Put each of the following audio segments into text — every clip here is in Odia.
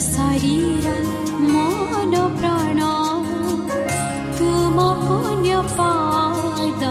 শরীর মন প্রাণ তুম পুণ্য পাদ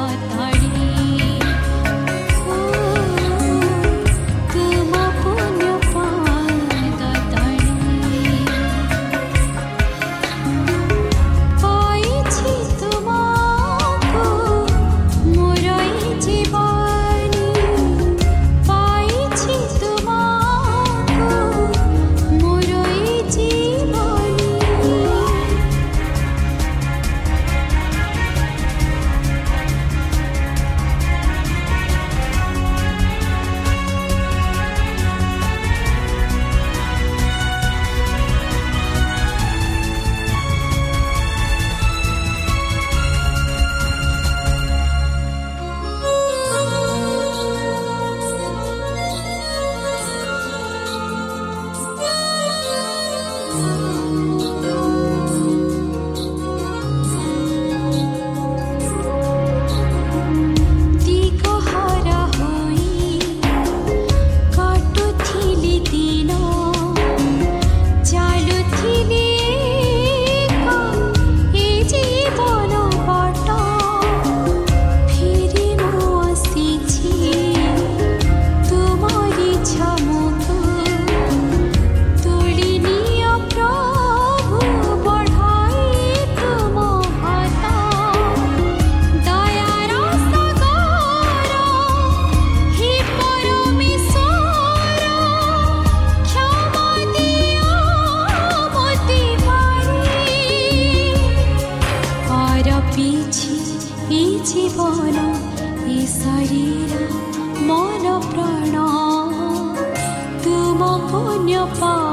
জীবন এ শরীর মন প্রাণ তুম পুণ্য পা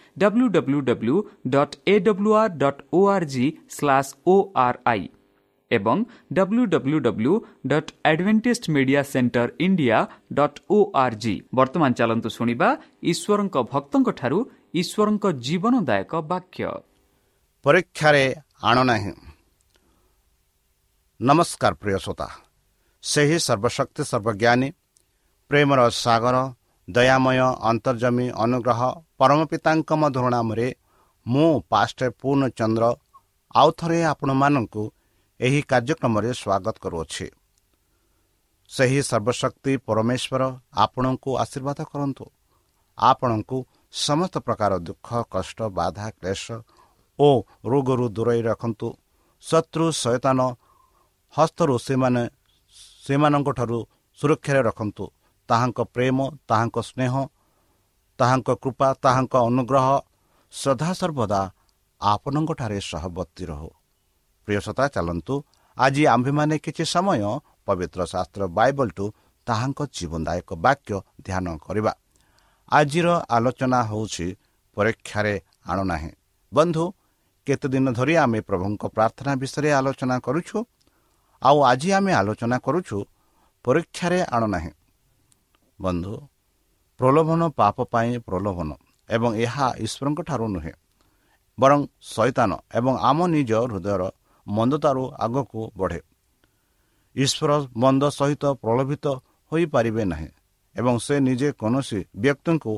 dot A W R dot O R G slash O R I ଏବଂ W W W dot Adventist Media Centre India dot O R G ବର୍ତ୍ତମାନ ଚାଲନ୍ତୁ ଶୁଣିବା ଈଶ୍ୱରଙ୍କ ଭକ୍ତଙ୍କଠାରୁ ଈଶ୍ୱରଙ୍କ ଜୀବନଦାୟକ ବାକ୍ୟ ପରୀକ୍ଷାରେ ଆଣ ନାହିଁ ନମସ୍କାର ପ୍ରିୟ ଶ୍ରୋତା ସେହି ସର୍ବଶକ୍ତି ସର୍ବଜ୍ଞାନୀ ପ୍ରେମର ସାଗର ଦୟାମୟ ଅନ୍ତର୍ଜମୀ ଅନୁଗ୍ରହ ପରମ ପିତାଙ୍କ ମଧୁର ନାମରେ ମୁଁ ପାଷ୍ଟ ପୂର୍ଣ୍ଣଚନ୍ଦ୍ର ଆଉ ଥରେ ଆପଣମାନଙ୍କୁ ଏହି କାର୍ଯ୍ୟକ୍ରମରେ ସ୍ୱାଗତ କରୁଅଛି। ସେହି ସର୍ବଶକ୍ତି ପରମେଶ୍ୱର ଆପଣଙ୍କୁ ଆଶୀର୍ବାଦ କରନ୍ତୁ। ଆପଣଙ୍କୁ ସମସ୍ତ ପ୍ରକାର ଦୁଃଖ କଷ୍ଟ ବାଧା କ୍ଲେଶ ଓ ରୋଗରୁ ଦୂରେଇ ରଖନ୍ତୁ। ଶତ୍ରୁ ସୈତାନ ହସ୍ତରୁ ସେମାନେ ସେମାନଙ୍କଠାରୁ ସୁରକ୍ଷାରେ ରଖନ୍ତୁ। ତାହାଙ୍କ ପ୍ରେମ ତାହାଙ୍କ ସ୍ନେହ ତାହାଙ୍କ କୃପା ତାହାଙ୍କ ଅନୁଗ୍ରହ ସଦାସର୍ବଦା ଆପଣଙ୍କଠାରେ ସହବର୍ତ୍ତୀ ରହୁ। ପ୍ରିୟସତା ଚାଲନ୍ତୁ। ଆଜି ଆମ୍ଭେମାନେ କିଛି ସମୟ ପବିତ୍ର ଶାସ୍ତ୍ର ବାଇବଲଠୁ ତାହାଙ୍କ ଜୀବନଦାୟକ ବାକ୍ୟ ଧ୍ୟାନ କରିବା। ଆଜିର ଆଲୋଚନା ହେଉଛି ପରୀକ୍ଷାରେ ଆଣ ନାହିଁ। ବନ୍ଧୁ କେତେଦିନ ଧରି ଆମେ ପ୍ରଭୁଙ୍କ ପ୍ରାର୍ଥନା ବିଷୟରେ ଆଲୋଚନା କରୁଛୁ? ଆଉ ଆଜି ଆମେ ଆଲୋଚନା କରୁଛୁ ପରୀକ୍ଷାରେ ଆଣ ନାହିଁ। ବନ୍ଧୁ ପ୍ରଲୋଭନ ପାପ ପାଇଁ ପ୍ରଲୋଭନ ଏବଂ ଏହା ଈଶ୍ୱରଙ୍କ ଠାରୁ ନୁହେଁ ବରଂ ଶୈତାନ ଏବଂ ଆମ ନିଜ ହୃଦୟର ମନ୍ଦତାରୁ ଆଗକୁ ବଢ଼େ। ଈଶ୍ୱର ମନ୍ଦ ସହିତ ପ୍ରଲୋଭିତ ହୋଇପାରିବେ ନାହିଁ ଏବଂ ସେ ନିଜେ କୌଣସି ବ୍ୟକ୍ତିଙ୍କୁ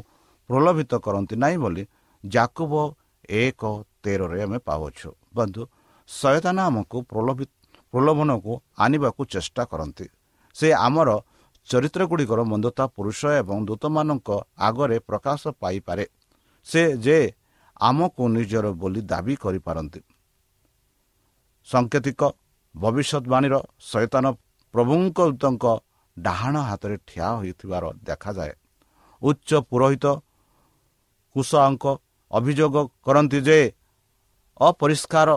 ପ୍ରଲୋଭିତ କରନ୍ତି ନାହିଁ ବୋଲି ଜାକୁବ ଏକ ତେରରେ ଆମେ ପାଉଛୁ ବନ୍ଧୁ ଶୟତାନ ଆମକୁ ପ୍ରଲୋଭି ପ୍ରଲୋଭନକୁ ଆଣିବାକୁ ଚେଷ୍ଟା କରନ୍ତି। ସେ ଆମର ଚରିତ୍ରଗୁଡ଼ିକର ମନ୍ଦତା ପୁରୁଷ ଏବଂ ଦୂତମାନଙ୍କ ଆଗରେ ପ୍ରକାଶ ପାଇପାରେ। ସେ ଯେ ଆମକୁ ନିଜର ବୋଲି ଦାବି କରିପାରନ୍ତି। ସାଙ୍କେତିକ ଭବିଷ୍ୟତବାଣୀର ଶୈତାନ ପ୍ରଭୁଙ୍କ ଡାହାଣ ହାତରେ ଠିଆ ହୋଇଥିବାର ଦେଖାଯାଏ। ଉଚ୍ଚ ପୁରୋହିତ କୁଶଙ୍କ ଅଭିଯୋଗ କରନ୍ତି ଯେ ଅପରିଷ୍କାର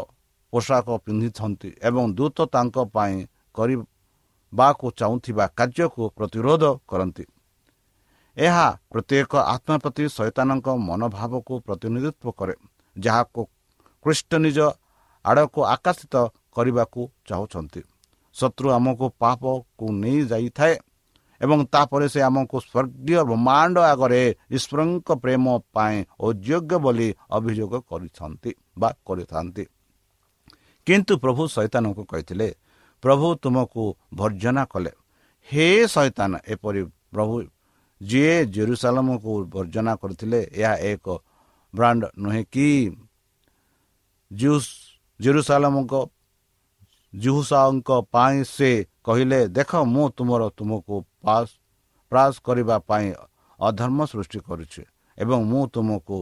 ପୋଷାକ ପିନ୍ଧିଛନ୍ତି ଏବଂ ଦୂତ ତାଙ୍କ ପାଇଁ କରିବାକୁ ଚାହୁଁଥିବା କାର୍ଯ୍ୟକୁ ପ୍ରତିରୋଧ କରନ୍ତି। ଏହା ପ୍ରତ୍ୟେକ ଆତ୍ମା ପ୍ରତି ଶୈତାନଙ୍କ ମନୋଭାବକୁ ପ୍ରତିନିଧିତ୍ୱ କରେ ଯାହାକୁ ଖ୍ରୀଷ୍ଟ ନିଜ ଆଡ଼କୁ ଆକର୍ଷିତ କରିବାକୁ ଚାହୁଁଛନ୍ତି। ଶତ୍ରୁ ଆମକୁ ପାପକୁ ନେଇଯାଇଥାଏ ଏବଂ ତାପରେ ସେ ଆମକୁ ସ୍ୱର୍ଗୀୟ ବ୍ରହ୍ମାଣ୍ଡ ଆଗରେ ଈଶ୍ୱରଙ୍କ ପ୍ରେମ ପାଇଁ ଅଯୋଗ୍ୟ ବୋଲି ଅଭିଯୋଗ କରିଛନ୍ତି ବା କରିଥାନ୍ତି। କିନ୍ତୁ ପ୍ରଭୁ ଶୈତାନଙ୍କୁ କହିଥିଲେ ପ୍ରଭୁ ତୁମକୁ ଭର୍ଜନା କଲେ। ହେ ଶୈତାନ ଏପରି ପ୍ରଭୁ ଯିଏ ଜେରୁସାଲମକୁ ବର୍ଜନା କରିଥିଲେ ଏହା ଏକ ବ୍ରାଣ୍ଡ ନୁହେଁ କି? ଜେରୁସାଲମଙ୍କ ଜୁହୁସାଙ୍କ ପାଇଁ ସେ କହିଲେ ଦେଖ ମୁଁ ତୁମର ତୁମକୁ ପାସ୍ ପ୍ରାସ କରିବା ପାଇଁ ଅଧର୍ମ ସୃଷ୍ଟି କରୁଛି ଏବଂ ମୁଁ ତୁମକୁ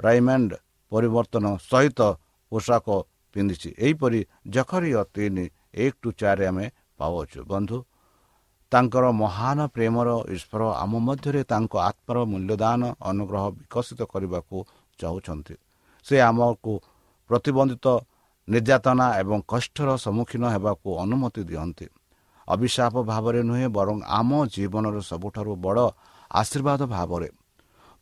ରାଇମେଣ୍ଡ ପରିବର୍ତ୍ତନ ସହିତ ପୋଷାକ ପିନ୍ଧିଛି। ଏହିପରି ଜଖରିୟ ତିନି ଏକ ଟୁ ଚାରିରେ ଆମେ ପାଉଅଛୁ। ବନ୍ଧୁ ତାଙ୍କର ମହାନ ପ୍ରେମର ଈଶ୍ୱର ଆମ ମଧ୍ୟରେ ତାଙ୍କ ଆତ୍ମାର ମୂଲ୍ୟଦାନ ଅନୁଗ୍ରହ ବିକଶିତ କରିବାକୁ ଚାହୁଁଛନ୍ତି। ସେ ଆମକୁ ପ୍ରତିବନ୍ଧିତ ନିର୍ଯାତନା ଏବଂ କଷ୍ଟର ସମ୍ମୁଖୀନ ହେବାକୁ ଅନୁମତି ଦିଅନ୍ତି। ଅଭିଶାପ ଭାବରେ ନୁହେଁ ବରଂ ଆମ ଜୀବନର ସବୁଠାରୁ ବଡ଼ ଆଶୀର୍ବାଦ ଭାବରେ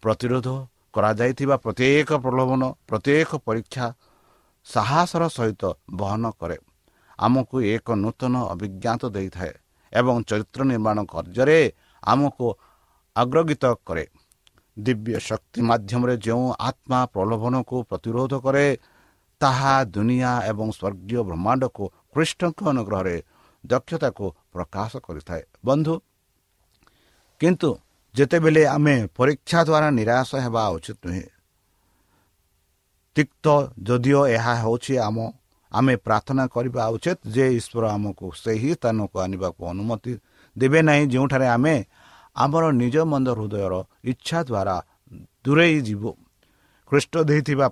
ପ୍ରତିରୋଧ କରାଯାଇଥିବା ପ୍ରତ୍ୟେକ ପ୍ରଲୋଭନ ପ୍ରତ୍ୟେକ ପରୀକ୍ଷା ସାହସର ସହିତ ବହନ କରେ। ଆମକୁ ଏକ ନୂତନ ଅଭିଜ୍ଞାତ ଦେଇଥାଏ ଏବଂ ଚରିତ୍ର ନିର୍ମାଣ କାର୍ଯ୍ୟରେ ଆମକୁ ଅଗ୍ରଗୀତ କରେ। ଦିବ୍ୟ ଶକ୍ତି ମାଧ୍ୟମରେ ଯେଉଁ ଆତ୍ମା ପ୍ରଲୋଭନକୁ ପ୍ରତିରୋଧ କରେ ତାହା ଦୁନିଆ ଏବଂ ସ୍ୱର୍ଗୀୟ ବ୍ରହ୍ମାଣ୍ଡକୁ ଖ୍ରୀଷ୍ଟଙ୍କ ଅନୁଗ୍ରହରେ ଦକ୍ଷତାକୁ ପ୍ରକାଶ କରିଥାଏ। ବନ୍ଧୁ କିନ୍ତୁ ଯେତେବେଳେ ଆମେ ପରୀକ୍ଷା ଦ୍ୱାରା ନିରାଶ ହେବା ଉଚିତ ନୁହେଁ। ତିକ୍ତ ଯଦିଓ ଏହା ହେଉଛି ଆମ ଆମେ ପ୍ରାର୍ଥନା କରିବା ଉଚିତ ଯେ ଈଶ୍ୱର ଆମକୁ ସେହି ସ୍ଥାନକୁ ଆଣିବାକୁ ଅନୁମତି ଦେବେ ନାହିଁ ଯେଉଁଠାରେ ଆମେ ଆମର ନିଜ ମନ୍ଦ ହୃଦୟର ଇଚ୍ଛା ଦ୍ୱାରା ଦୂରେଇ ଯିବୁ। ଖ୍ରୀଷ୍ଟ ଦେଇଥିବା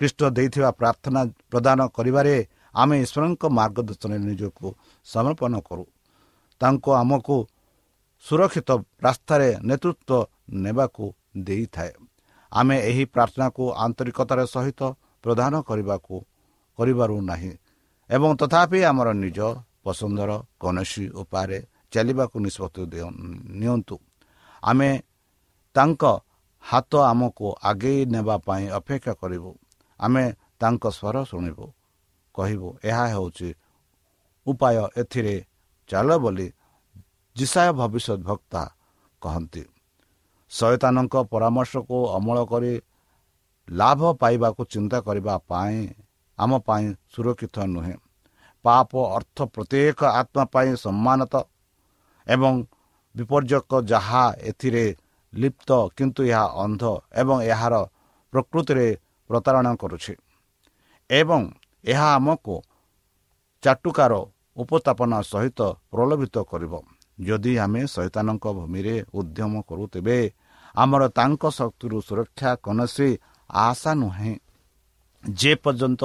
ଖ୍ରୀଷ୍ଟ ଦେଇଥିବା ପ୍ରାର୍ଥନା ପ୍ରଦାନ କରିବାରେ ଆମେ ଈଶ୍ୱରଙ୍କ ମାର୍ଗଦର୍ଶନରେ ନିଜକୁ ସମର୍ପଣ କରୁ। ତାଙ୍କୁ ଆମକୁ ସୁରକ୍ଷିତ ରାସ୍ତାରେ ନେତୃତ୍ୱ ନେବାକୁ ଦେଇଥାଏ। ଆମେ ଏହି ପ୍ରାର୍ଥନାକୁ ଆନ୍ତରିକତାର ସହିତ ପ୍ରଦାନ କରିବାକୁ କରିପାରୁ ନାହିଁ। ଏବଂ ତଥାପି ଆମର ନିଜ ପସନ୍ଦର କୌଣସି ଉପାୟରେ ଚାଲିବାକୁ ନିଷ୍ପତ୍ତି ନିଅନ୍ତୁ। ଆମେ ତାଙ୍କ ହାତ ଆମକୁ ଆଗେଇ ନେବା ପାଇଁ ଅପେକ୍ଷା କରିବୁ। ଆମେ ତାଙ୍କ ସ୍ୱର ଶୁଣିବୁ କହିବୁ ଏହା ହେଉଛି ଉପାୟ ଏଥିରେ ଚାଲ ବୋଲି ଜିସାୟ ଭବିଷ୍ୟତ ଭକ୍ତା କହନ୍ତି। ଶୟତାନଙ୍କ ପରାମର୍ଶକୁ ଅମଳ କରି ଲାଭ ପାଇବାକୁ ଚିନ୍ତା କରିବା ପାଇଁ ଆମ ପାଇଁ ସୁରକ୍ଷିତ ନୁହେଁ। ପାପ ଅର୍ଥ ପ୍ରତ୍ୟେକ ଆତ୍ମା ପାଇଁ ସମ୍ମାନତ ଏବଂ ବିପର୍ଯ୍ୟକ ଯାହା ଏଥିରେ ଲିପ୍ତ କିନ୍ତୁ ଏହା ଅନ୍ଧ ଏବଂ ଏହାର ପ୍ରକୃତିରେ ପ୍ରତାରଣା କରୁଛି। ଏବଂ ଏହା ଆମକୁ ଚାଟୁକାର ଉପସ୍ଥାପନା ସହିତ ପ୍ରଲୋଭିତ କରିବ। ଯଦି ଆମେ ଶୈତାନଙ୍କ ଭୂମିରେ ଉଦ୍ୟମ କରୁ ତେବେ ଆମର ତାଙ୍କ ଶକ୍ତିରୁ ସୁରକ୍ଷା କୌଣସି ଆଶା ନୁହେଁ। ଯେ ପର୍ଯ୍ୟନ୍ତ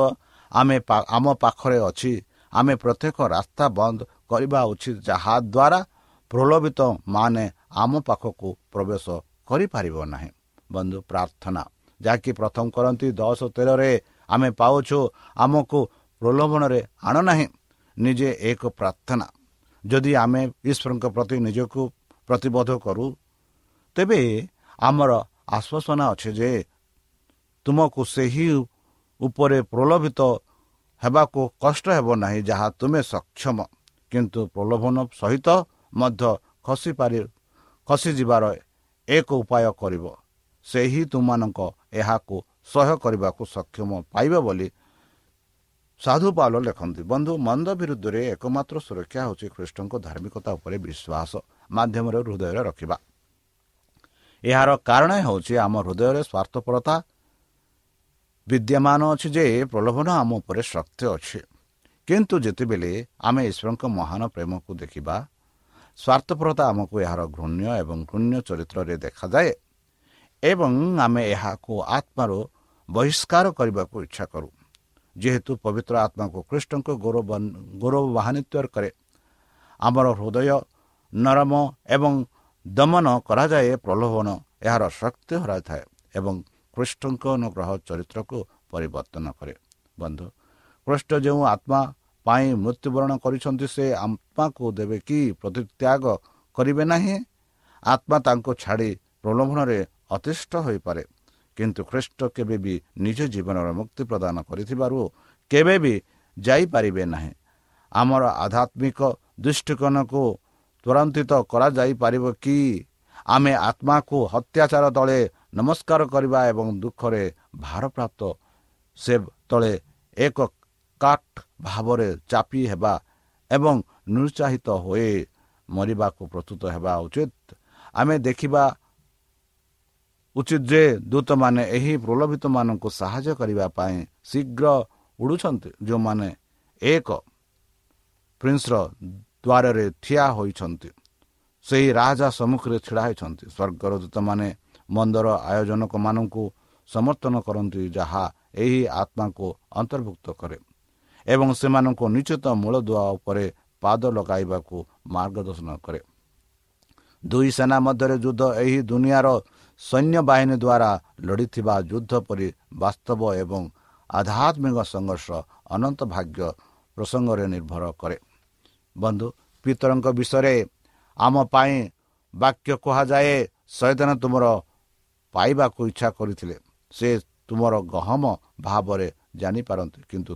ଆମେ ଆମ ପାଖରେ ଅଛି ଆମେ ପ୍ରତ୍ୟେକ ରାସ୍ତା ବନ୍ଦ କରିବା ଉଚିତ ଯାହାଦ୍ୱାରା ପ୍ରଲୋଭିତ ମାନେ ଆମ ପାଖକୁ ପ୍ରବେଶ କରିପାରିବ ନାହିଁ। ବନ୍ଧୁ ପ୍ରାର୍ଥନା। ଯାହାକି ପ୍ରଥମ କରନ୍ତି ଦଶ ତେରରେ ଆମେ ପାଉଛୁ ଆମକୁ ପ୍ରଲୋଭନରେ ଆଣ ନାହିଁ। ନିଜେ ଏକ ପ୍ରାର୍ଥନା। ଯଦି ଆମେ ଈଶ୍ୱରଙ୍କ ପ୍ରତି ନିଜକୁ ପ୍ରତିବୋଧ କରୁ ତେବେ ଆମର ଆଶ୍ୱାସନା ଅଛି ଯେ ତୁମକୁ ସେହି ଉପରେ ପ୍ରଲୋଭିତ ହେବାକୁ କଷ୍ଟ ହେବ ନାହିଁ ଯାହା ତୁମେ ସକ୍ଷମ। କିନ୍ତୁ ପ୍ରଲୋଭନ ସହିତ ମଧ୍ୟ ଖସିପାରି ଖସିଯିବାର ଏକ ଉପାୟ କରିବ। ସେହି ତୁମମାନଙ୍କ ଏହାକୁ ସହ୍ୟ କରିବାକୁ ସକ୍ଷମ ପାଇବ ବୋଲି ସାଧୁ ପାଲ ଲେଖନ୍ତି। ବନ୍ଧୁ ମନ୍ଦ ବିରୁଦ୍ଧରେ ଏକମାତ୍ର ସୁରକ୍ଷା ହେଉଛି ଖ୍ରୀଷ୍ଟଙ୍କ ଧାର୍ମିକତା ଉପରେ ବିଶ୍ୱାସ। ମାଧ୍ୟମରେ ହୃଦୟରେ ରଖିବା। ଏହାର କାରଣ ହେଉଛି ଆମ ହୃଦୟରେ ସ୍ୱାର୍ଥପରତା ବିଦ୍ୟମାନ ଅଛି ଯେ ପ୍ରଲୋଭନ ଆମ ଉପରେ ଶକ୍ତି ଅଛି। କିନ୍ତୁ ଯେତେବେଳେ ଆମେ ଈଶ୍ୱରଙ୍କ ମହାନ ପ୍ରେମକୁ ଦେଖିବା ସ୍ୱାର୍ଥପରତା ଆମକୁ ଏହାର ଘୃଣ୍ୟ ଏବଂ ଘୃଣ୍ୟ ଚରିତ୍ରରେ ଦେଖାଯାଏ ଏବଂ ଆମେ ଏହାକୁ ଆତ୍ମାରୁ ବହିଷ୍କାର କରିବାକୁ ଇଚ୍ଛା କରୁ। ଯେହେତୁ ପବିତ୍ର ଆତ୍ମାକୁ ଖ୍ରୀଷ୍ଟଙ୍କ ଗୌରବ ଗୌରବାନ୍ୱିତ କରେ। ଆମର ହୃଦୟ ନରମ ଏବଂ ଦମନ କରାଯାଏ ପ୍ରଲୋଭନ ଏହାର ଶକ୍ତି ହରାଇଥାଏ ଏବଂ ଖ୍ରୀଷ୍ଟଙ୍କ ଅନୁଗ୍ରହ ଚରିତ୍ରକୁ ପରିବର୍ତ୍ତନ କରେ। ବନ୍ଧୁ ଖ୍ରୀଷ୍ଟ ଯେଉଁ ଆତ୍ମା ପାଇଁ ମୃତ୍ୟୁବରଣ କରିଛନ୍ତି ସେ ଆତ୍ମାକୁ ଦେବେ କି ପ୍ରତିତ୍ୟାଗ କରିବେ ନାହିଁ? ଆତ୍ମା ତାଙ୍କୁ ଛାଡ଼ି ପ୍ରଲୋଭନରେ ଅତିଷ୍ଠ ହୋଇପାରେ। କିନ୍ତୁ ଖ୍ରୀଷ୍ଟ କେବେ ବି ନିଜ ଜୀବନର ମୁକ୍ତି ପ୍ରଦାନ କରିଥିବାରୁ କେବେ ବି ଯାଇପାରିବେ ନାହିଁ। ଆମର ଆଧ୍ୟାତ୍ମିକ ଦୃଷ୍ଟିକୋଣକୁ ତ୍ୱରାନ୍ୱିତ କରାଯାଇପାରିବ କି? ଆମେ ଆତ୍ମାକୁ ହତ୍ୟାଚାର ତଳେ ନମସ୍କାର କରିବା ଏବଂ ଦୁଃଖରେ ଭାରପ୍ରାପ୍ତ ସେ ତଳେ ଏକ କାଠ ଭାବରେ ଚାପି ହେବା ଏବଂ ନିରୁତ୍ସାହିତ ହୋଇ ମରିବାକୁ ପ୍ରସ୍ତୁତ ହେବା ଉଚିତ। ଆମେ ଦେଖିବା ଉଚିତ ଯେ ଦୂତମାନେ ଏହି ପ୍ରଲୋଭିତମାନଙ୍କୁ ସାହାଯ୍ୟ କରିବା ପାଇଁ ଶୀଘ୍ର ଉଡ଼ୁଛନ୍ତି ଯେଉଁମାନେ ଏକ ପ୍ରିନ୍ସର ଦ୍ୱାରରେ ଠିଆ ହୋଇଛନ୍ତି। ସେହି ରାଜା ସମ୍ମୁଖରେ ଛିଡ଼ା ହୋଇଛନ୍ତି। ସ୍ୱର୍ଗର ଦୂତମାନେ ମନ୍ଦର ଆୟୋଜନକମାନଙ୍କୁ ସମର୍ଥନ କରନ୍ତି ଯାହା ଏହି ଆତ୍ମାକୁ ଅନ୍ତର୍ଭୁକ୍ତ କରେ ଏବଂ ସେମାନଙ୍କୁ ନିଶ୍ଚିତ ମୂଳଦୁଆ ଉପରେ ପାଦ ଲଗାଇବାକୁ ମାର୍ଗଦର୍ଶନ କରେ। ଦୁଇ ସେନା ମଧ୍ୟରେ ଯୁଦ୍ଧ ଏହି ଦୁନିଆର ସୈନ୍ୟବାହିନୀ ଦ୍ୱାରା ଲଢ଼ିଥିବା ଯୁଦ୍ଧ ପରି ବାସ୍ତବ ଏବଂ ଆଧ୍ୟାତ୍ମିକ ସଂଘର୍ଷ ଅନନ୍ତ ଭାଗ୍ୟ ପ୍ରସଙ୍ଗରେ ନିର୍ଭର କରେ। ବନ୍ଧୁ ପିତରଙ୍କ ବିଷୟରେ ଆମ ପାଇଁ ବାକ୍ୟ କୁହାଯାଏ ସୈତନ ତୁମର ପାଇବାକୁ ଇଚ୍ଛା କରିଥିଲେ ସେ ତୁମର ଗହମ ଭାବରେ ଜାଣିପାରନ୍ତି କିନ୍ତୁ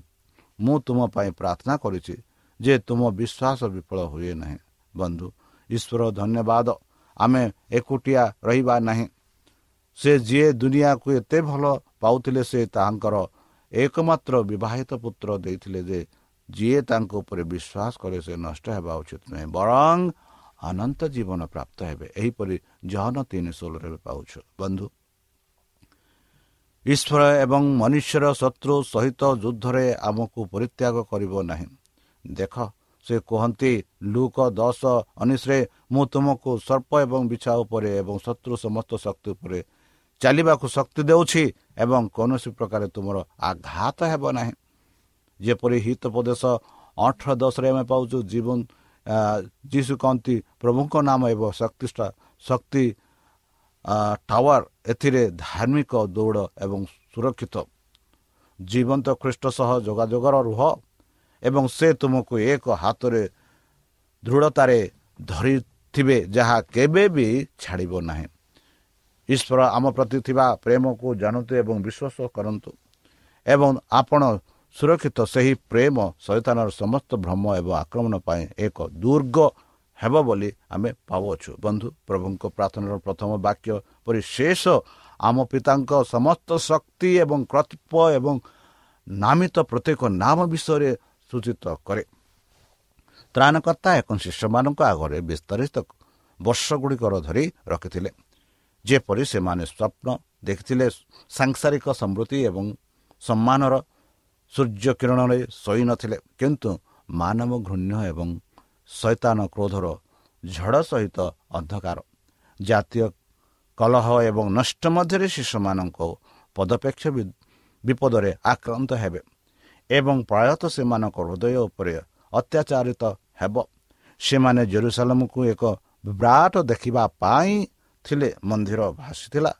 ମୁଁ ତୁମ ପାଇଁ ପ୍ରାର୍ଥନା କରିଛି ଯେ ତୁମ ବିଶ୍ୱାସ ବିଫଳ ହୁଏ ନାହିଁ। ବନ୍ଧୁ ଈଶ୍ୱର ଧନ୍ୟବାଦ। ଆମେ ଏକୁଟିଆ ରହିବା ନାହିଁ। ସେ ଯିଏ ଦୁନିଆକୁ ଏତେ ଭଲ ପାଉଥିଲେ ସେ ତାହାଙ୍କର ଏକମାତ୍ର ବିବାହିତ ପୁତ୍ର ଦେଇଥିଲେ ଯେ ଯିଏ ତାଙ୍କ ଉପରେ ବିଶ୍ୱାସ କରେ ସେ ନଷ୍ଟ ହେବା ଉଚିତ ନୁହେଁ। ବରଂ ଅନନ୍ତ ଜୀବନ ପ୍ରାପ୍ତ ହେବେ ଏହିପରି ଜହନ ତିନି ଷୋହଳରେ ପାଉଛୁ ବନ୍ଧୁ ଈଶ୍ୱର ଏବଂ ମନୁଷ୍ୟର ଶତ୍ରୁ ସହିତ ଯୁଦ୍ଧରେ ଆମକୁ ପରିତ୍ୟାଗ କରିବ ନାହିଁ ଦେଖ ସେ କୁହନ୍ତି ଲୁକ ଦଶ ଅନିଶ୍ରେ ମୁଁ ତୁମକୁ ସର୍ପ ଏବଂ ବିଛା ଉପରେ ଏବଂ ଶତ୍ରୁ ସମସ୍ତ ଶକ୍ତି ଉପରେ ଚାଲିବାକୁ ଶକ୍ତି ଦେଉଛି ଏବଂ କୌଣସି ପ୍ରକାର ତୁମର ଆଘାତ ହେବ ନାହିଁ ଯେପରି ହିତୋପଦେଶ ଅଠର ଦଶରେ ଆମେ ପାଉଛୁ ଜୀବନ ଯୀଶୁ କହନ୍ତି ପ୍ରଭୁଙ୍କ ନାମ ଏବଂ ଶକ୍ତି ଶକ୍ତି ଟାୱାର ଏଥିରେ ଧାର୍ମିକ ଦୌଡ଼ ଏବଂ ସୁରକ୍ଷିତ ଜୀବନ୍ତ ଖ୍ରୀଷ୍ଟ ସହ ଯୋଗାଯୋଗର ରୁହ ଏବଂ ସେ ତୁମକୁ ଏକ ହାତରେ ଦୃଢ଼ତାରେ ଧରିଥିବେ ଯାହା କେବେ ବି ଛାଡ଼ିବ ନାହିଁ ଈଶ୍ୱର ଆମ ପ୍ରତି ଥିବା ପ୍ରେମକୁ ଜାଣନ୍ତୁ ଏବଂ ବିଶ୍ୱାସ କରନ୍ତୁ ଏବଂ ଆପଣ ସୁରକ୍ଷିତ ସେହି ପ୍ରେମ ସୈତାନର ସମସ୍ତ ଭ୍ରମ ଏବଂ ଆକ୍ରମଣ ପାଇଁ ଏକ ଦୁର୍ଗ ହେବ ବୋଲି ଆମେ ପାଉଅଛୁ ବନ୍ଧୁ ପ୍ରଭୁଙ୍କ ପ୍ରାର୍ଥନାର ପ୍ରଥମ ବାକ୍ୟ ପରି ଶେଷ ଆମ ପିତାଙ୍କ ସମସ୍ତ ଶକ୍ତି ଏବଂ କର୍ତ୍ତୃତ୍ୱ ଏବଂ ନାମିତ ପ୍ରତ୍ୟେକ ନାମ ବିଷୟରେ ସୂଚିତ କରେ। ତ୍ରାଣକର୍ତ୍ତା ଏବଂ ଶିଷ୍ୟମାନଙ୍କ ଆଗରେ ବିସ୍ତାରିତ ବର୍ଷଗୁଡ଼ିକର ଧରି ରଖିଥିଲେ। ଯେପରି ସେମାନେ ସ୍ୱପ୍ନ ଦେଖିଥିଲେ ସାଂସାରିକ ସମୃଦ୍ଧି ଏବଂ ସମ୍ମାନର ସୂର୍ଯ୍ୟ କିରଣରେ ଶୋଇନଥିଲେ କିନ୍ତୁ ମାନବ ଘୃଣ୍ୟ ଏବଂ ଶୈତାନ କ୍ରୋଧର ଝଡ଼ ସହିତ ଅନ୍ଧକାର। ଜାତୀୟ କଲହ ଏବଂ ନଷ୍ଟ ମଧ୍ୟରେ ଶିଶୁମାନଙ୍କ ପଦପେକ୍ଷ ବିପଦରେ ଆକ୍ରାନ୍ତ ହେବେ ଏବଂ ପ୍ରାୟତଃ ସେମାନଙ୍କ ହୃଦୟ ଉପରେ ଅତ୍ୟାଚାରିତ ହେବ। ସେମାନେ ଜେରୁସାଲାମକୁ ଏକ ବିରାଟ ଦେଖିବା ପାଇଁ ଥିଲେ ମନ୍ଦିର ଭାସିଥିଲା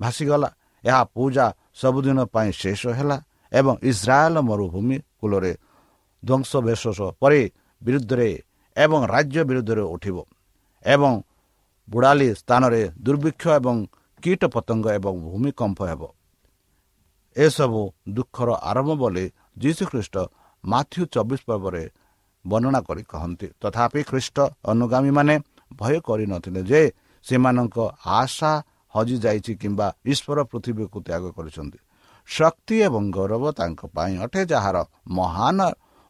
ଭାସିଗଲା। ଏହା ପୂଜା ସବୁଦିନ ପାଇଁ ଶେଷ ହେଲା। ଏବଂ ଇସ୍ରାଏଲ ମରୁଭୂମି କୂଳରେ ଧ୍ୱଂସ ବିଶ୍ୱାସ ପରେ ବିରୁଦ୍ଧରେ ଏବଂ ରାଜ୍ୟ ବିରୁଦ୍ଧରେ ଉଠିବ ଏବଂ ବୁଡ଼ାଲି ସ୍ଥାନରେ ଦୁର୍ଭିକ୍ଷ ଏବଂ କୀଟ ପତଙ୍ଗ ଏବଂ ଭୂମିକମ୍ପ ହେବ ଏସବୁ ଦୁଃଖର ଆରମ୍ଭ ବୋଲି ଯୀଶୁଖ୍ରୀଷ୍ଟ ମାଥ୍ୟୁ ଚବିଶ ପର୍ବରେ ବର୍ଣ୍ଣନା କରି କହନ୍ତି ତଥାପି ଖ୍ରୀଷ୍ଟ ଅନୁଗାମୀମାନେ ଭୟ କରିନଥିଲେ ଯେ ସେମାନଙ୍କ ଆଶା ହଜିଯାଇଛି କିମ୍ବା ଈଶ୍ୱର ପୃଥିବୀକୁ ତ୍ୟାଗ କରିଛନ୍ତି ଶକ୍ତି ଏବଂ ଗୌରବ ତାଙ୍କ ପାଇଁ ଅଟେ ଯାହାର ମହାନ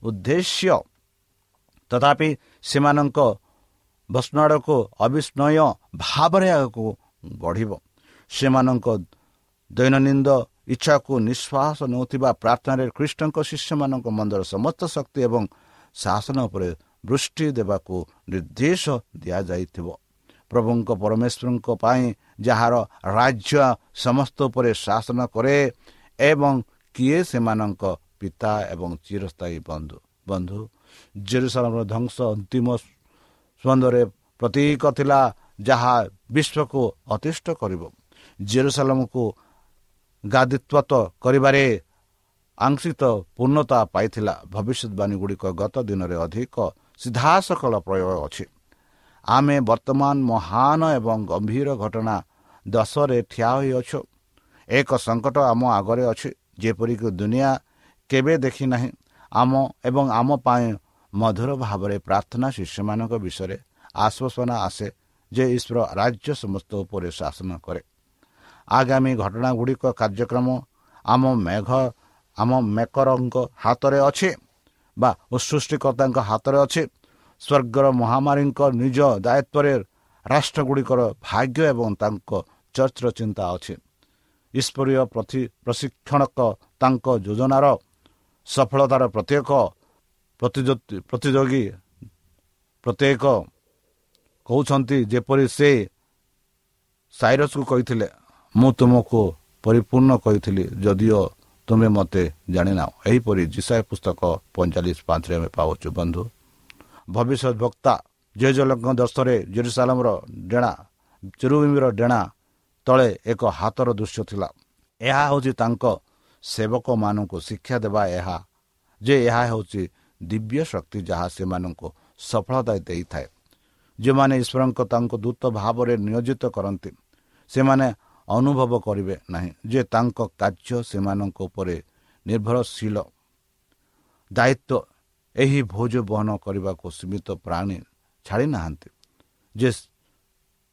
ଉଦ୍ଦେଶ୍ୟ। ତଥାପି ସେମାନଙ୍କ ବସ୍ନାଡ଼କୁ ଅବିସ୍ମୟ ଭାବରେ ଆଗକୁ ବଢ଼ିବ। ସେମାନଙ୍କ ଦୈନନ୍ଦିନ ଇଚ୍ଛାକୁ ନିଶ୍ୱାସ ନେଉଥିବା ପ୍ରାର୍ଥନାରେ ଖ୍ରୀଷ୍ଟଙ୍କ ଶିଷ୍ୟମାନଙ୍କ ମନ୍ଦର ସମସ୍ତ ଶକ୍ତି ଏବଂ ଶାସନ ଉପରେ ବୃଷ୍ଟି ଦେବାକୁ ନିର୍ଦ୍ଦେଶ ଦିଆଯାଇଥିବ। ପ୍ରଭୁଙ୍କ ପରମେଶ୍ୱରଙ୍କ ପାଇଁ ଯାହାର ରାଜ୍ୟ ସମସ୍ତ ଉପରେ ଶାସନ କରେ ଏବଂ କିଏ ସେମାନଙ୍କ ପିତା ଏବଂ ଚିରସ୍ଥାୟୀ ବନ୍ଧୁ ବନ୍ଧୁ? ଜେରୁସାଲାମର ଧ୍ୱଂସ ଅନ୍ତିମ ସ୍ପନ୍ଦରେ ପ୍ରତୀକ ଥିଲା ଯାହା ବିଶ୍ୱକୁ ଅତିଷ୍ଠ କରିବ। ଜେରୁସାଲାମକୁ ଗାଦିତ୍ୱତ କରିବାରେ ଆଂଶିତ ପୂର୍ଣ୍ଣତା ପାଇଥିଲା। ଭବିଷ୍ୟତବାଣୀ ଗୁଡ଼ିକ ଗତ ଦିନରେ ଅଧିକ ସିଧାସକଳ ପ୍ରୟୋଗ ଅଛି। ଆମେ ବର୍ତ୍ତମାନ ମହାନ ଏବଂ ଗମ୍ଭୀର ଘଟଣା ଦଶରେ ଠିଆ ହୋଇଅଛୁ। ଏକ ସଙ୍କଟ ଆମ ଆଗରେ ଅଛି। ଯେପରିକି ଦୁନିଆ କେବେ ଦେଖିନାହିଁ ଆମ ଏବଂ ଆମ ପାଇଁ ମଧୁର ଭାବରେ ପ୍ରାର୍ଥନା ଶିଷ୍ୟମାନଙ୍କ ବିଷୟରେ ଆଶ୍ୱାସନା ଆସେ ଯେ ଈଶ୍ୱର ରାଜ୍ୟ ସମସ୍ତ ଉପରେ ଶାସନ କରେ। ଆଗାମୀ ଘଟଣା ଗୁଡ଼ିକ କାର୍ଯ୍ୟକ୍ରମ ଆମ ମେଘ ଆମ ମେକରଙ୍କ ହାତରେ ଅଛି ବା ସୃଷ୍ଟିକର୍ତ୍ତାଙ୍କ ହାତରେ ଅଛି। ସ୍ୱର୍ଗର ମହାମାରୀଙ୍କ ନିଜ ଦାୟିତ୍ୱରେ ରାଷ୍ଟ୍ରଗୁଡ଼ିକର ଭାଗ୍ୟ ଏବଂ ତାଙ୍କ ଚର୍ଚ୍ଚର ଚିନ୍ତା ଅଛି। ଈଶ୍ୱରୀୟ ପ୍ରଶିକ୍ଷଣକ ତାଙ୍କ ଯୋଜନାର ସଫଳତାର ପ୍ରତ୍ୟେକ ପ୍ରତିଯୋଗୀ ପ୍ରତ୍ୟେକ କହୁଛନ୍ତି ଯେପରି ସେ ସାଇରସ୍କୁ କହିଥିଲେ ମୁଁ ତୁମକୁ ପରିପୂର୍ଣ୍ଣ କହିଥିଲି ଯଦିଓ ତୁମେ ମୋତେ ଜାଣିନାଅ ଏହିପରି ଜିସାଏ ପୁସ୍ତକ ପଇଁଚାଳିଶ ପାଞ୍ଚରେ ଆମେ ପାଉଛୁ ବନ୍ଧୁ। ଭବିଷ୍ୟତ ବକ୍ତା ଜୟଜଲଙ୍କ ଦର୍ଶରେ ଜେରୁସାଲାମର ଡେଣା ଚେରୁବିମିର ଡେଣା ତଳେ ଏକ ହାତର ଦୃଶ୍ୟ ଥିଲା। ଏହା ହେଉଛି ତାଙ୍କ ସେବକମାନଙ୍କୁ ଶିକ୍ଷା ଦେବା ଏହା ଯେ ଏହା ହେଉଛି ଦିବ୍ୟ ଶକ୍ତି ଯାହା ସେମାନଙ୍କୁ ସଫଳତା ଦେଇଥାଏ। ଯେଉଁମାନେ ଈଶ୍ୱରଙ୍କ ତାଙ୍କୁ ଦୂତ ଭାବରେ ନିୟୋଜିତ କରନ୍ତି ସେମାନେ ଅନୁଭବ କରିବେ ନାହିଁ ଯେ ତାଙ୍କ କାର୍ଯ୍ୟ ସେମାନଙ୍କ ଉପରେ ନିର୍ଭରଶୀଳ। ଦାୟିତ୍ୱ ଏହି ଭୋଜ ବହନ କରିବାକୁ ସୀମିତ ପ୍ରାଣୀ ଛାଡ଼ି ନାହାନ୍ତି ଯେ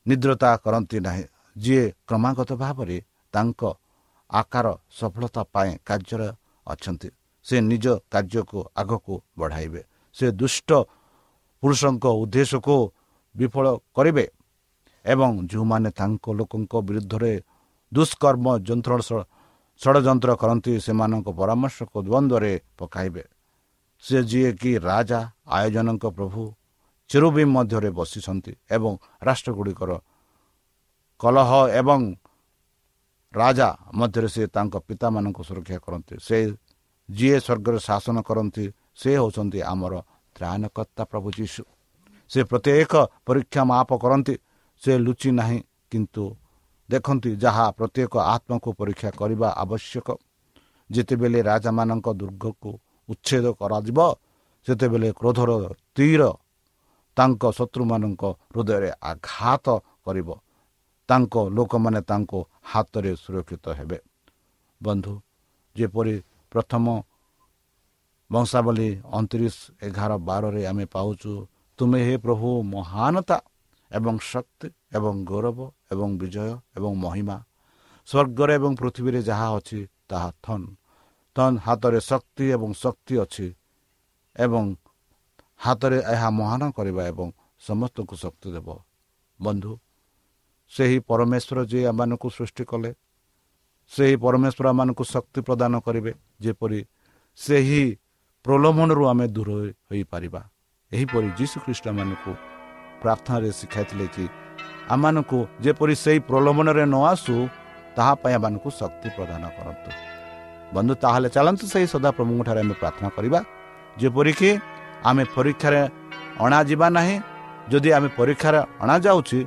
ନିଦ୍ରତା କରନ୍ତି ନାହିଁ। ଯିଏ କ୍ରମାଗତ ଭାବରେ ତାଙ୍କ ଆକାର ସଫଳତା ପାଇଁ କାର୍ଯ୍ୟରେ ଅଛନ୍ତି ସେ ନିଜ କାର୍ଯ୍ୟକୁ ଆଗକୁ ବଢ଼ାଇବେ। ସେ ଦୁଷ୍ଟ ପୁରୁଷଙ୍କ ଉଦ୍ଦେଶ୍ୟକୁ ବିଫଳ କରିବେ ଏବଂ ଯେଉଁମାନେ ତାଙ୍କ ଲୋକଙ୍କ ବିରୁଦ୍ଧରେ ଦୁଷ୍କର୍ମ ଯନ୍ତ୍ରଣ ଷଡ଼ଯନ୍ତ୍ର କରନ୍ତି ସେମାନଙ୍କ ପରାମର୍ଶକୁ ଦ୍ୱନ୍ଦ୍ୱରେ ପକାଇବେ। ସେ ଯିଏକି ରାଜା ଆୟୋଜନଙ୍କ ପ୍ରଭୁ ଚେରୁବିମ୍ ମଧ୍ୟରେ ବସିଛନ୍ତି ଏବଂ ରାଷ୍ଟ୍ରଗୁଡ଼ିକର କଲହ ଏବଂ ରାଜା ମଧ୍ୟରେ ସେ ତାଙ୍କ ପିତାମାନଙ୍କୁ ସୁରକ୍ଷା କରନ୍ତି। ସେ ଯିଏ ସ୍ୱର୍ଗରେ ଶାସନ କରନ୍ତି ସେ ହେଉଛନ୍ତି ଆମର ତ୍ରାଣକର୍ତ୍ତା ପ୍ରଭୁ ଯୀଶୁ। ସେ ପ୍ରତ୍ୟେକ ପରୀକ୍ଷା ମାପ କରନ୍ତି ସେ ଲୁଚି ନାହିଁ କିନ୍ତୁ ଦେଖନ୍ତି ଯାହା ପ୍ରତ୍ୟେକ ଆତ୍ମାକୁ ପରୀକ୍ଷା କରିବା ଆବଶ୍ୟକ। ଯେତେବେଳେ ରାଜାମାନଙ୍କ ଦୁର୍ଗକୁ ଉଚ୍ଛେଦ କରାଯିବ ସେତେବେଳେ କ୍ରୋଧର ତୀର ତାଙ୍କ ଶତ୍ରୁମାନଙ୍କ ହୃଦୟରେ ଆଘାତ କରିବ। ତାଙ୍କ ଲୋକମାନେ ତାଙ୍କ ହାତରେ ସୁରକ୍ଷିତ ହେବେ ବନ୍ଧୁ ଯେପରି ପ୍ରଥମ ବଂଶାବଳୀ ଅଣତିରିଶ ଏଗାର ବାରରେ ଆମେ ପାଉଛୁ ତୁମେ ହେ ପ୍ରଭୁ ମହାନତା ଏବଂ ଶକ୍ତି ଏବଂ ଗୌରବ ଏବଂ ବିଜୟ ଏବଂ ମହିମା ସ୍ୱର୍ଗରେ ଏବଂ ପୃଥିବୀରେ ଯାହା ଅଛି ତାହା ଥନ୍ ତନ୍ ହାତରେ ଶକ୍ତି ଏବଂ ଶକ୍ତି ଅଛି ଏବଂ ହାତରେ ଏହା ମହାନ କରିବା ଏବଂ ସମସ୍ତଙ୍କୁ ଶକ୍ତି ଦେବ ବନ୍ଧୁ ସେହି ପରମେଶ୍ୱର ଯିଏ ଆମମାନଙ୍କୁ ସୃଷ୍ଟି କଲେ ସେହି ପରମେଶ୍ୱର ଆମମାନଙ୍କୁ ଶକ୍ତି ପ୍ରଦାନ କରିବେ ଯେପରି ସେହି ପ୍ରଲୋଭନରୁ ଆମେ ଦୂର ହୋଇପାରିବା। ଏହିପରି ଯୀଶୁଖ୍ରୀଷ୍ଟମାନଙ୍କୁ ପ୍ରାର୍ଥନାରେ ଶିଖାଇଥିଲେ କି ଆମମାନଙ୍କୁ ଯେପରି ସେହି ପ୍ରଲୋଭନରେ ନ ଆସୁ ତାହା ପାଇଁ ଆମମାନଙ୍କୁ ଶକ୍ତି ପ୍ରଦାନ କରନ୍ତୁ। ବନ୍ଧୁ ତାହେଲେ ଚାଲନ୍ତୁ ସେହି ସଦାପ୍ରଭୁଙ୍କଠାରେ ଆମେ ପ୍ରାର୍ଥନା କରିବା ଯେପରିକି ଆମେ ପରୀକ୍ଷାରେ ଅଣାଯିବା ନାହିଁ। ଯଦି ଆମେ ପରୀକ୍ଷାରେ ଅଣାଯାଉଛି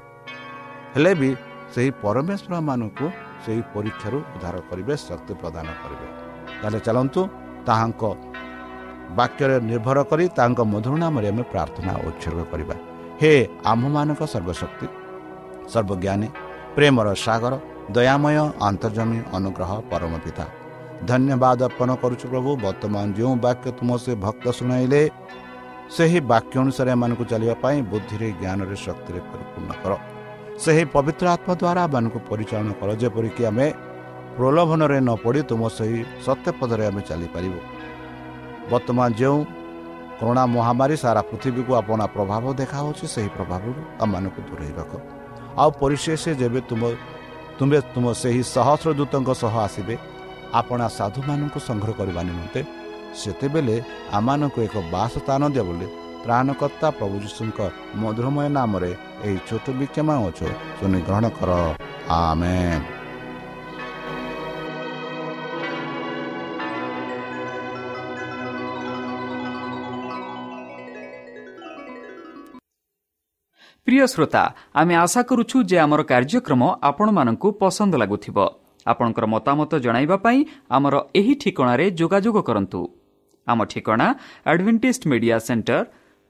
ହେଲେ ବି ସେହି ପରମେଶ୍ୱରମାନଙ୍କୁ ସେହି ପରୀକ୍ଷାରୁ ଉଦ୍ଧାର କରିବେ ଶକ୍ତି ପ୍ରଦାନ କରିବେ। ତାହେଲେ ଚାଲନ୍ତୁ ତାହାଙ୍କ ବାକ୍ୟରେ ନିର୍ଭର କରି ତାଙ୍କ ମଧୁର ନାମରେ ଆମେ ପ୍ରାର୍ଥନା ଉତ୍ସର୍ଗ କରିବା। ହେ ଆମ୍ଭମାନଙ୍କ ସର୍ବଶକ୍ତି ସର୍ବଜ୍ଞାନୀ ପ୍ରେମର ସାଗର ଦୟାମୟ ଆନ୍ତର୍ଜମୀ ଅନୁଗ୍ରହ ପରମ ପିତା। ଧନ୍ୟବାଦ ଅର୍ପଣ କରୁଛୁ ପ୍ରଭୁ ବର୍ତ୍ତମାନ ଯେଉଁ ବାକ୍ୟ ତୁମ ସେ ଭକ୍ତ ଶୁଣାଇଲେ ସେହି ବାକ୍ୟ ଅନୁସାରେ ଏମାନଙ୍କୁ ଚାଲିବା ପାଇଁ ବୁଦ୍ଧିରେ ଜ୍ଞାନରେ ଶକ୍ତିରେ ପରିପୂର୍ଣ୍ଣ କର। ସେହି ପବିତ୍ର ଆତ୍ମା ଦ୍ୱାରା ଆମମାନଙ୍କୁ ପରିଚାଳନା କର ଯେପରିକି ଆମେ ପ୍ରଲୋଭନରେ ନ ପଡ଼ି ତୁମ ସେହି ସତ୍ୟପଦରେ ଆମେ ଚାଲିପାରିବୁ। ବର୍ତ୍ତମାନ ଯେଉଁ କରୋନା ମହାମାରୀ ସାରା ପୃଥିବୀକୁ ଆପଣା ପ୍ରଭାବ ଦେଖାହେଉଛି ସେହି ପ୍ରଭାବରୁ ଆମମାନଙ୍କୁ ଦୂରେଇ ରଖ। ଆଉ ପରିଶେଷ ଯେବେ ତୁମ ତୁମେ ତୁମ ସେହି ସହସ୍ର ଦୂତଙ୍କ ସହ ଆସିବେ ଆପଣା ସାଧୁମାନଙ୍କୁ ସଂଗ୍ରହ କରିବା ନିମନ୍ତେ ସେତେବେଳେ ଆମମାନଙ୍କୁ ଏକ ବାସ ସ୍ଥାନ ଦିଅ ବୋଲି ପ୍ରାଣକର୍ତ୍ତା ପ୍ରଭୁ ଯୀଶୁଙ୍କ ମଧୁରମୟ ନାମରେ ଏହି ଛୋଟ ବିକ୍ଷମା ଅଛୁ। ଶୁଣି ଗ୍ରହଣ କର। ଆମେ ପ୍ରିୟ ଶ୍ରୋତା ଆମେ ଆଶା କରୁଛୁ ଯେ ଆମର କାର୍ଯ୍ୟକ୍ରମ ଆପଣମାନଙ୍କୁ ପସନ୍ଦ ଲାଗୁଥିବ। ଆପଣଙ୍କର ମତାମତ ଜଣାଇବା ପାଇଁ ଆମର ଏହି ଠିକଣାରେ ଯୋଗାଯୋଗ କରନ୍ତୁ। ଆମ ଠିକଣା Adventist Media Centre